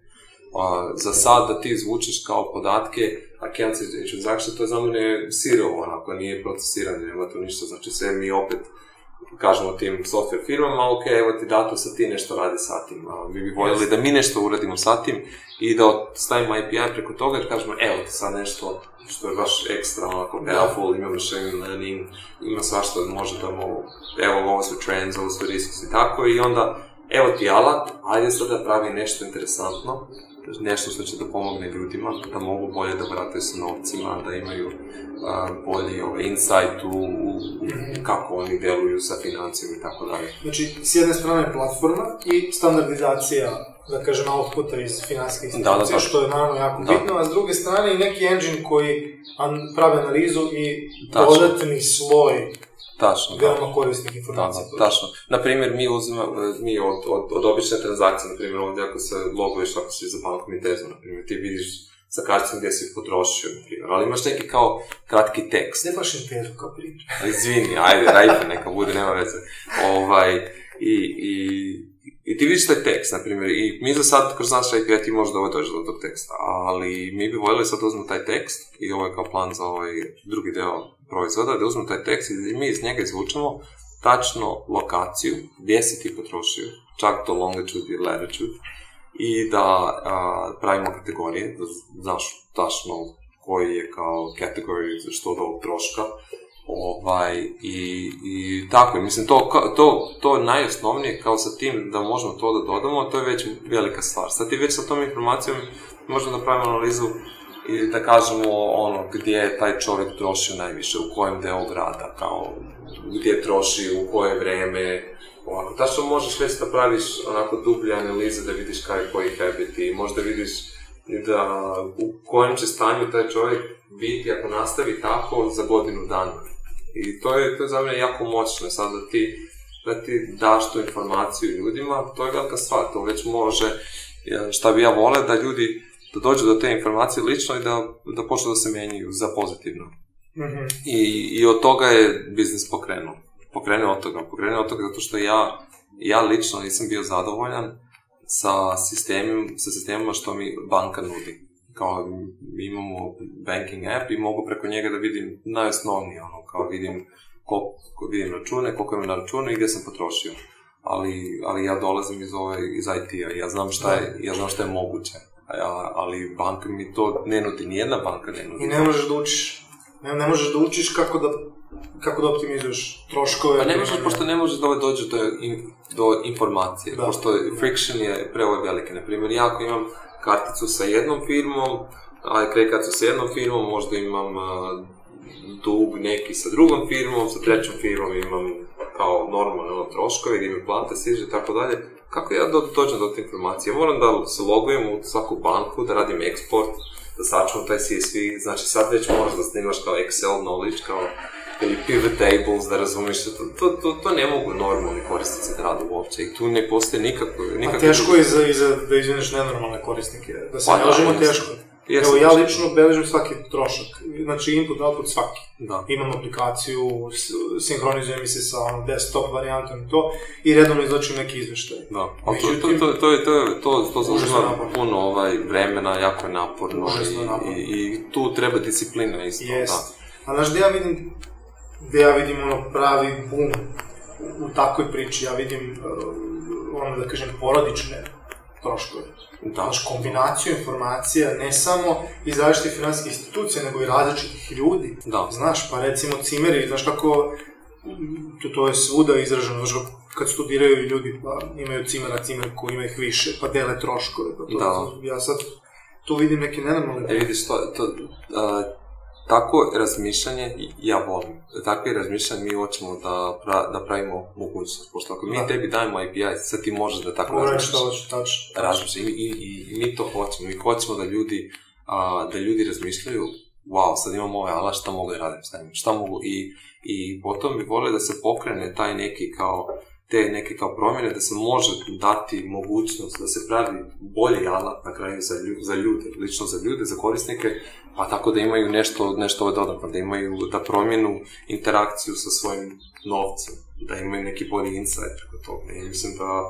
B: Uh, za sad da ti izvučeš kao podatke, a cancel transaction, to je za mene sirovo, onako nije procesiranje, nema to ništa, znači sve mi opet kažemo tim software firmama, ok, evo ti datum, sad ti nešto radi sa tim. Mi bi voljeli da mi nešto uradimo sa tim i da stavimo API preko toga i kažemo, evo ti sad nešto što je baš ekstra, onako, da. powerful, ima machine learning, ima svašta da može da mogu, evo, ovo su trends, ovo su risks i tako, i onda, evo ti alat, ajde sad da pravi nešto interesantno, nešto što će da pomogne ljudima, da mogu bolje da barate sa novcima, da imaju a, bolji ovaj, insight u, u, kako oni deluju sa financijom i tako dalje.
A: Znači, s jedne strane platforma i standardizacija da kažem, outputa iz finanskih institucija, da, da, što je
B: naravno jako da. bitno, a s druge strane i neki engine koji an, pravi analizu i Tačno. dodatni sloj Tačno, da. veoma da. korisnih informacija. Da, da, tačno. Naprimjer, mi uzima, mi od, od, od obične transakcije, na primjer, ovdje ako se loguješ, ako si za bankom i tezom, na primjer, ti vidiš sa karticom gdje si potrošio, na primjer, ali imaš neki kao kratki tekst. Ne baš interu kao primjer. Izvini, ajde, rajpa neka bude, nema veze. Ovaj, i, i I ti vidiš taj tekst, na primjer, i mi za sad kroz naš API možda ovo ovaj dođe do tog teksta, ali mi bi voljeli sad da uzmu taj tekst i ovo je kao plan za ovaj drugi deo proizvoda, da uzmu taj tekst i mi iz njega izvučemo tačno lokaciju gdje si ti potrošio, čak to longitude i latitude, i da a, pravimo kategorije, da znaš tačno koji je kao category što od ovog troška, Ovaj, i, i tako je, mislim, to, to, to najosnovnije kao sa tim da možemo to da dodamo, to je već velika stvar. Sad ti već sa tom informacijom možemo da pravimo analizu i da kažemo ono gdje je taj čovjek trošio najviše, u kojem delu grada, kao gdje troši, u koje vreme, ovako. Da što možeš već da praviš onako dublje analize da vidiš kaj koji habit i možda vidiš da u kojem će stanju taj čovjek biti ako nastavi tako za godinu dana. I to je, to je za mene jako moćno, sad da ti, da ti daš tu informaciju ljudima, to je velika stvar, to već može, e, šta bi ja vole, da ljudi da dođu do te informacije lično i da, da počnu da se menjaju za pozitivno. Mm-hmm. I, I od toga je biznis pokrenuo. Pokrenuo od toga. Pokrenuo od toga zato što ja, ja lično nisam bio zadovoljan sa sistemima, sa sistemima što mi banka nudi kao imamo banking app i mogu preko njega da vidim najosnovnije, ono, kao vidim koliko vidim račune, koliko imam na računu i gdje sam potrošio. Ali, ali ja dolazim iz ove, iz IT-a, ja znam šta je, da. ja znam šta je moguće. Ja, ali banka mi to ne nudi, nijedna banka
A: ne nudi. I ne možeš da učiš, ne, ne možeš da učiš kako da kako da optimizuješ troškove?
B: Pa ne možeš, pošto ne možeš da ovo ovaj dođe do, do informacije, da. pošto friction je prevelik. velike. Naprimjer, ja ako imam karticu sa jednom firmom, a karticu sa jednom firmom, možda imam dug neki sa drugom firmom, sa trećom firmom imam kao normalno ono, troškove gdje mi plata stiže i tako dalje. Kako ja dođem do te informacije? Moram da se logujem u svaku banku, da radim eksport, da sačuvam taj CSV, znači sad već moraš da snimaš kao Excel knowledge, kao ili pivot tables, da razumeš, to, to, to, to ne mogu normalni korisnici da rade uopće i tu ne postoje nikako...
A: nikako A teško je za, i za, da izvineš nenormalne korisnike, da se pa, naložimo da, teško. Jesam, Evo, ja znači- lično beležim svaki trošak, znači input, output svaki. Da. Imam aplikaciju, sinhronizujem se sa ono, desktop varijantom i to, i redovno izlačim neki
B: izveštaj. Da, a Međutim, to, to, to, je, to, je, to, to zauzima puno ovaj, vremena, jako je naporno, i, naporno. I, i, tu treba disciplina isto. Jest.
A: Da. A znaš gde ja vidim gde ja vidim ono pravi bum u, u takvoj priči, ja vidim uh, ono da kažem porodične troškove. Da. Znaš, kombinaciju informacija ne samo iz različitih finanskih institucija, nego i različitih ljudi.
B: Da.
A: Znaš, pa recimo cimeri, znaš kako, to, to je svuda izraženo, znaš, kad studiraju ljudi, pa imaju cimera, cimerku, ima ih više, pa dele troškove, pa to, da. ja sad tu vidim neke nenormalne... E, vidiš, to, to,
B: a, tako razmišljanje, ja volim, takve razmišljanje mi hoćemo da, pra, da pravimo mogućnost, pošto ako mi da. tebi dajemo API, sad ti možeš da tako
A: razmišljaš.
B: Da Razmišljaš I, i, i, mi to hoćemo, mi hoćemo da ljudi, a, da ljudi razmišljaju, wow, sad imam ovaj alat, šta mogu da radim s njim, šta mogu i, i potom bi volio da se pokrene taj neki kao te neke kao promjene, da se može dati mogućnost da se pravi bolji alat na kraju za, ljude, za ljude, lično za ljude, za korisnike, pa tako da imaju nešto, nešto dodatno, da imaju, da promjenu interakciju sa svojim novcem, da imaju neki bolji insight preko toga. Ja mislim da,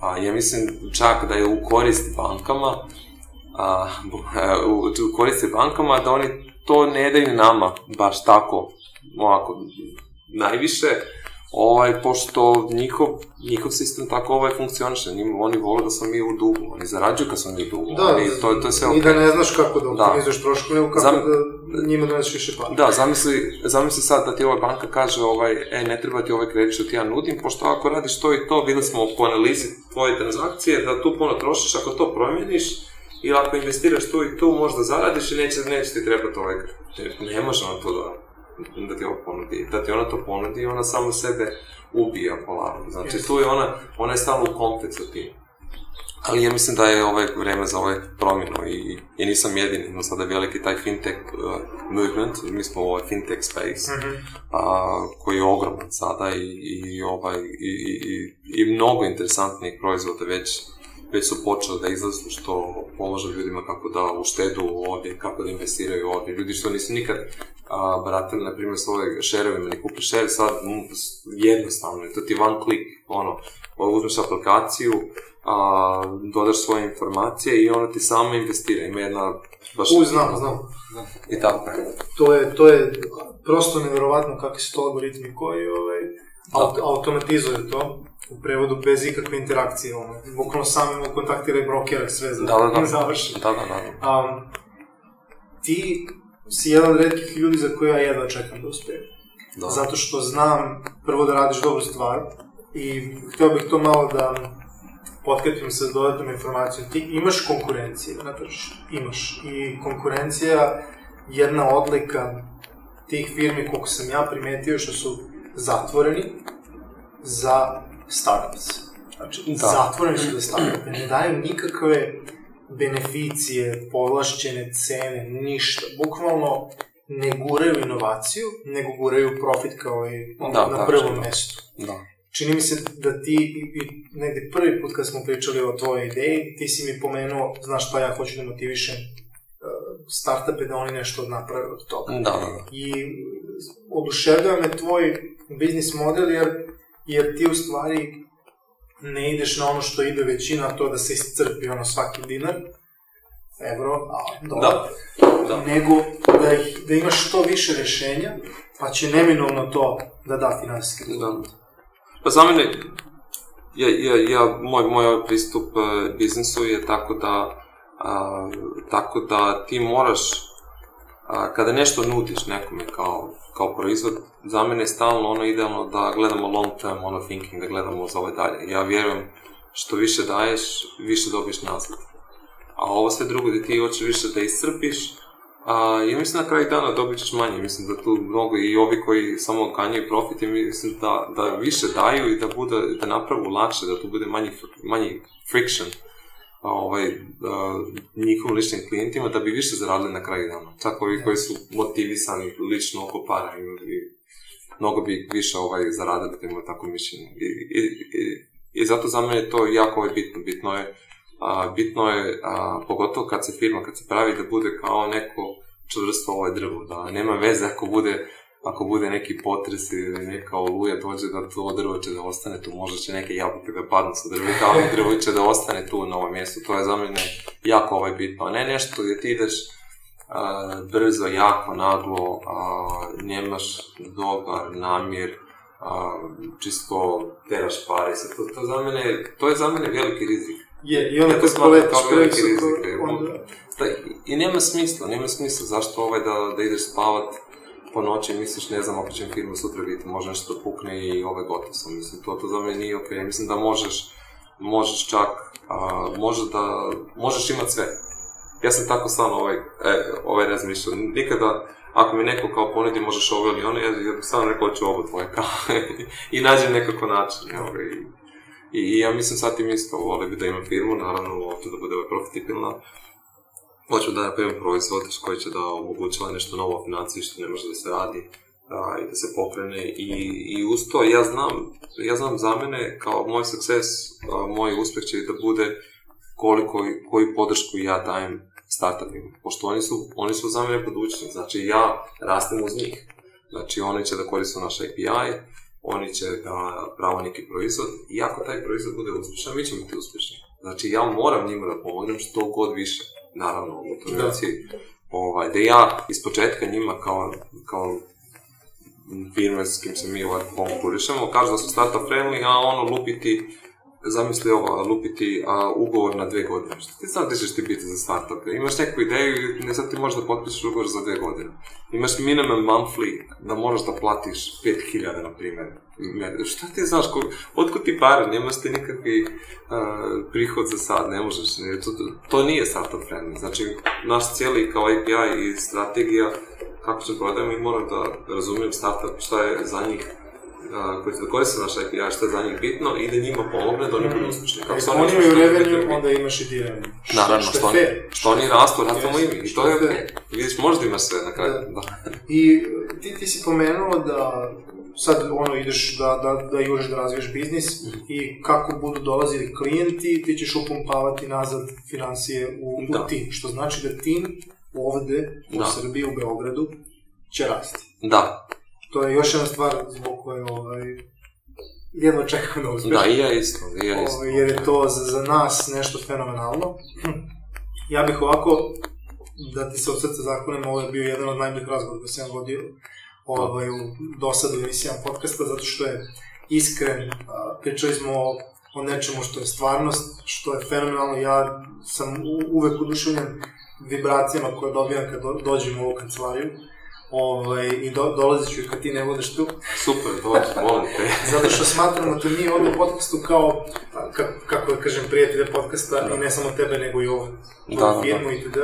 B: a, ja mislim čak da je u korist bankama, a, e, u, u korist bankama da oni to ne daju nama baš tako, ovako, najviše, ovaj, pošto njihov, njihov sistem tako ovaj funkcioniše, Njim, oni vole da smo mi u dugu, oni zarađuju kad sam mi u dugu, da, oni,
A: to, to je sve da okej. Okay. I da ne znaš kako da optimizuješ da. trošku, nego kako Zam...
B: da
A: njima doneseš
B: više
A: para. Da, zamisli,
B: zamisli sad da ti ova banka kaže, ovaj, e, ne treba ti ovaj kredit što ti ja nudim, pošto ako radiš to i to, videli smo po analizi tvoje transakcije, da tu puno trošiš, ako to promeniš, i ako investiraš tu i tu, možda zaradiš i neće, neće ti trebati ovaj kredit. Ne može on to da da ti ona ponudi, da ti ona to ponudi, ona samo sebe ubija polako. Znači, yes. tu je ona, ona je stalno u konflikt sa tim. Ali ja mislim da je ovaj vreme za ovaj promjenu i, i nisam jedini, imam sada veliki taj fintech uh, movement, mi smo u ovaj fintech space, mm -hmm. uh, koji je ogroman sada i, i, ovaj, i, i, i mnogo interesantnih proizvoda već već su počeli da izlazu što pomaže ljudima kako da uštedu ovdje, kako da investiraju ovdje. Ljudi što nisu nikad a, baratili, na primjer, svoje šerove ili kupe šer, sad m, jednostavno je, to ti one klik, ono, uzmeš aplikaciju, a, dodaš svoje informacije i ona ti samo investira, ima jedna
A: baš... U, znam,
B: znam, znam. I tako.
A: To je, to je prosto nevjerovatno kakvi su to algoritmi koji ovaj, da. aut- automatizuju to u prevodu bez ikakve interakcije, ono, bukvalno samim kontaktira i brokera sve za da, da, da. završi.
B: Da, da, da. Um,
A: ti si jedan od redkih ljudi za koje ja jedva čekam da uspejem. Da. Zato što znam prvo da radiš dobru stvar i hteo bih to malo da potkrepim sa dodatnom informacijom. Ti imaš konkurencije na tržištu, imaš. I konkurencija jedna odlika tih firmi, koliko sam ja primetio, što su zatvoreni za startups. Znači, da. zatvoreni su za startupe, ne daju nikakve beneficije, povlašćene cene, ništa. Bukvalno ne guraju inovaciju, nego guraju profit kao i da, na da, prvom da. mestu. Da. Čini mi se da ti, i, i negde prvi put kad smo pričali o tvojoj ideji, ti si mi pomenuo, znaš šta pa ja hoću da motivišem e, startupe da oni nešto naprave od toga.
B: Da, da, da.
A: I oduševljava me tvoj biznis model jer jer ti u stvari ne ideš na ono što ide većina, to da se iscrpi ono svaki dinar, evro, a dolar, da. da. nego da, ih, da imaš što više rešenja, pa će neminovno to da da finansijski rezultat. Da.
B: Pa za mene, ja, ja, ja, moj, moj pristup e, biznisu je tako da, a, tako da ti moraš a, kada nešto nudiš nekome kao, kao proizvod, za mene je stalno ono idealno da gledamo long term ono thinking, da gledamo za ovaj dalje. Ja vjerujem što više daješ, više dobiješ nazad. A ovo sve drugo gdje ti hoćeš više da iscrpiš, a, ja mislim na kraju dana dobit ćeš manje, mislim da tu mnogo i ovi koji samo ganjaju profit, ja mislim da, da više daju i da, bude, da napravu lakše, da tu bude manji, manji friction ovaj, njihovim ličnim klijentima da bi više zaradili na kraju dana. Čak ovi koji su motivisani lično oko para i mnogo bi više ovaj, zaradili, da imaju tako mišljenje. I, i, i, I, zato za mene je to jako ovaj, bitno. Bitno je, a, bitno je a, pogotovo kad se firma, kad se pravi, da bude kao neko čvrsto ovaj drvo, da nema veze ako bude ako bude neki potres ili neka oluja dođe da to drvo će da ostane tu, možda će neke jabuke da padnu sa drveta, ali drvo će da ostane tu na ovom mjestu, to je za mene jako ovaj bitno, ne nešto gdje ti ideš a, brzo, jako, naglo, a, nemaš dobar namjer, a, čisto teraš pare, se, to, to, za mene, to je za mene veliki rizik.
A: Je,
B: i
A: onda
B: kad poletiš previše, onda... Da, I nema smisla, nema smisla zašto ovaj da, da ideš spavat po noći misliš, ne znam, opet ćem film sutra vidjeti, može nešto da pukne i ove gotov sam, mislim, to, to za mene nije okej, okay. mislim da možeš, možeš čak, a, možeš da, možeš imati sve. Ja sam tako stvarno ovaj, e, ovaj razmišljao, nikada, ako mi neko kao ponudi možeš ovo ili ono, ja, ja bih stvarno rekao da ću ovo tvoje kao, i nađem nekako način, evo ovaj. i, i, ja mislim sad tim isto, volio bi da imam firmu, naravno, to da bude ovaj profitabilna, hoću da napravim proizvod koji će da omogućava nešto novo financiji što ne može da se radi a, i da se pokrene i, i uz to ja znam, ja znam za mene kao moj sukces, a, moj uspeh će da bude koliko, koju podršku ja dajem startupima, pošto oni su, oni su za mene budućnost, znači ja rastem uz njih, znači oni će da koriste naš API, oni će da pravo neki proizvod i ako taj proizvod bude uspešan, mi ćemo biti uspešni. Znači, ja moram njima da pomognem što god više, naravno, u motorizaciji. Da. Ovaj, da ja iz početka njima kao, kao firme s kim se mi ovaj konkurišemo, kažu da su startup friendly, a ono lupiti zamisli ovo, lupiti a, ugovor na dve godine. Što ti sad ćeš ti biti za startup? E? Imaš neku ideju i ne sad ti možeš da potpišeš ugovor za dve godine. Imaš minimum monthly da moraš da platiš 5000, na primjer. Šta ti znaš, ko, otkud ti pare, nemaš ti nikakvi uh, prihod za sad, ne možeš. Ne, to, to nije startup friendly. Znači, naš cijeli kao API i strategija kako se prodajemo i moram da razumijem startup šta je za njih koji se koriste naš API, što je za njih bitno i da njima pomogne da oni budu uspešni. Kako su
A: oni imaju revenue, onda imaš i DRM.
B: Naravno, što, oni, što oni rastu, rastu mu ime. I to je, vidiš, možda ima sve na kraju. Da. da.
A: I ti, ti si pomenuo da sad ono ideš da, da, da juriš da razviješ biznis mhm. i kako budu dolazili klijenti, ti ćeš upumpavati nazad financije u, u da. tim. Što znači da tim ovde u da. Srbiji, u Beogradu, će rasti.
B: Da
A: to je još jedna stvar zbog koje ovaj, jedno čekam da uspjeh.
B: Da, i ja isto, i ja ovaj, isto.
A: Jer je to za, za nas nešto fenomenalno. Ja bih ovako, da ti se od srca zahvalim, ovo je bio jedan od najboljih razgovora koji sam vodio ovaj, u dosadu emisijama podcasta, zato što je iskren, pričali smo o, o nečemu što je stvarnost, što je fenomenalno, ja sam u, uvek uduševljen vibracijama koje dobijam kad do, dođem u ovu kancelariju ovaj, i do, dolazit ću kad ti ne budeš tu.
B: Super, dođi, molim te.
A: Zato što smatram da mi ovde u podcastu kao, ka, kako da kažem, prijatelja podcasta, da. i ne samo tebe, nego i da, ovu da, da. firmu da. i td.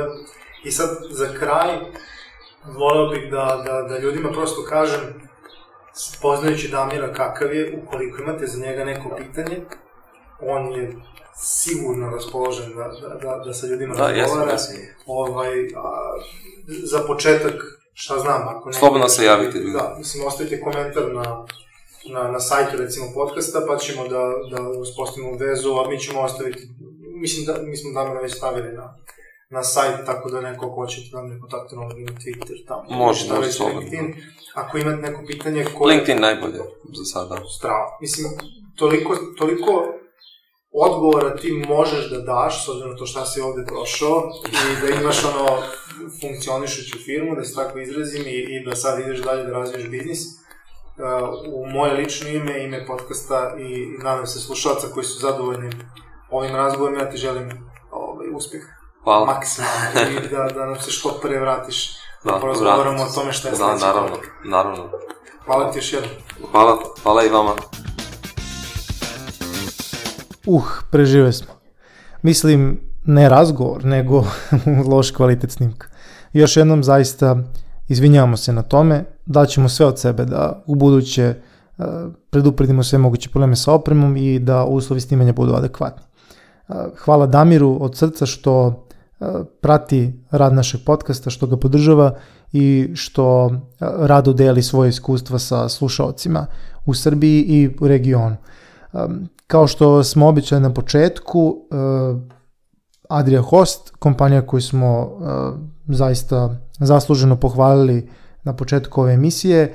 A: I sad, za kraj, voleo bih da, da, da ljudima prosto kažem, poznajući Damira kakav je, ukoliko imate za njega neko pitanje, on je sigurno raspoložen da,
B: da, da, da
A: sa ljudima da, razgovara. Jesam, jesam. Ovaj, a, za početak, šta znam, ako
B: ne... Slobodno se javite,
A: ljudi. Da, mislim, ostavite komentar na, na, na sajtu, recimo, podcasta, pa ćemo da, da uspostavimo vezu, a mi ćemo ostaviti, mislim, da, mi smo namjerno već stavili na, na sajt, tako da neko hoćete da me kontakte na Twitter,
B: tamo. Može, da, LinkedIn.
A: Ako imate neko pitanje
B: koje... LinkedIn najbolje, za sada.
A: Strava. Mislim, toliko, toliko odgovora ti možeš da daš, s obzirom na to šta si ovde prošao, i da imaš ono funkcionišuću firmu, da se tako izrazim, i, i da sad ideš dalje da razviješ biznis. Uh, u moje lično ime, ime podcasta i, nadam se slušalca koji su zadovoljni ovim razgovorima, ja ti želim ovaj, uspeh.
B: Hvala.
A: Maksimalno i da, da nam se što pre vratiš. Da, da razgovaramo o tome što je da,
B: naravno, naravno.
A: Hvala ti još jednom.
B: Hvala, hvala i vama
C: uh, prežive smo. Mislim, ne razgovor, nego loš kvalitet snimka. Još jednom zaista izvinjavamo se na tome, daćemo sve od sebe da u buduće uh, predupredimo sve moguće probleme sa opremom i da uslovi snimanja budu adekvatni. E, hvala Damiru od srca što e, prati rad našeg podcasta, što ga podržava i što rado deli svoje iskustva sa slušalcima u Srbiji i u regionu. Kao što smo običali na početku, e, Adria Host, kompanija koju smo e, zaista zasluženo pohvalili na početku ove emisije, e,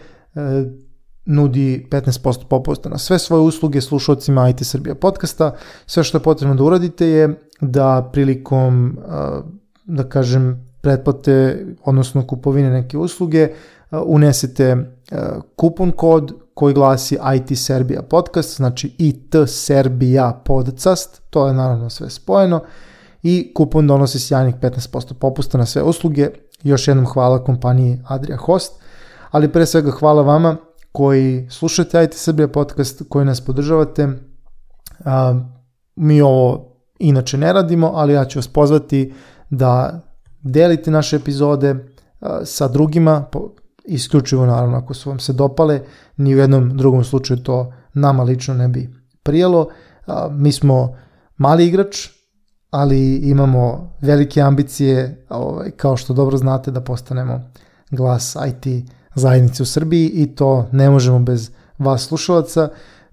C: nudi 15% popusta na sve svoje usluge slušalcima IT Srbija podcasta. Sve što je potrebno da uradite je da prilikom, da kažem, pretplate, odnosno kupovine neke usluge, unesete kupon kod koji glasi IT Serbia podcast, znači IT Serbia podcast, to je naravno sve spojeno i kupon donosi sjajnih 15% popusta na sve usluge. Još jednom hvala kompaniji Adria Host, ali pre svega hvala vama koji slušate IT Srbija podcast, koji nas podržavate. mi ovo inače ne radimo, ali ja ću vas pozvati da delite naše epizode sa drugima, isključivo naravno ako su vam se dopale, ni u jednom drugom slučaju to nama lično ne bi prijelo. Mi smo mali igrač, ali imamo velike ambicije, ovaj, kao što dobro znate, da postanemo glas IT zajednice u Srbiji i to ne možemo bez vas slušalaca,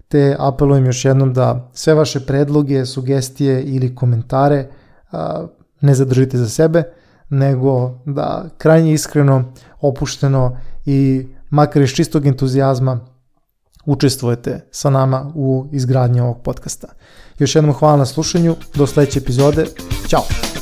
C: te apelujem još jednom da sve vaše predloge, sugestije ili komentare ne zadržite za sebe, nego da krajnje iskreno opušteno i makar iz čistog entuzijazma učestvujete sa nama u izgradnji ovog podcasta. Još jednom hvala na slušanju, do sledeće epizode, ćao!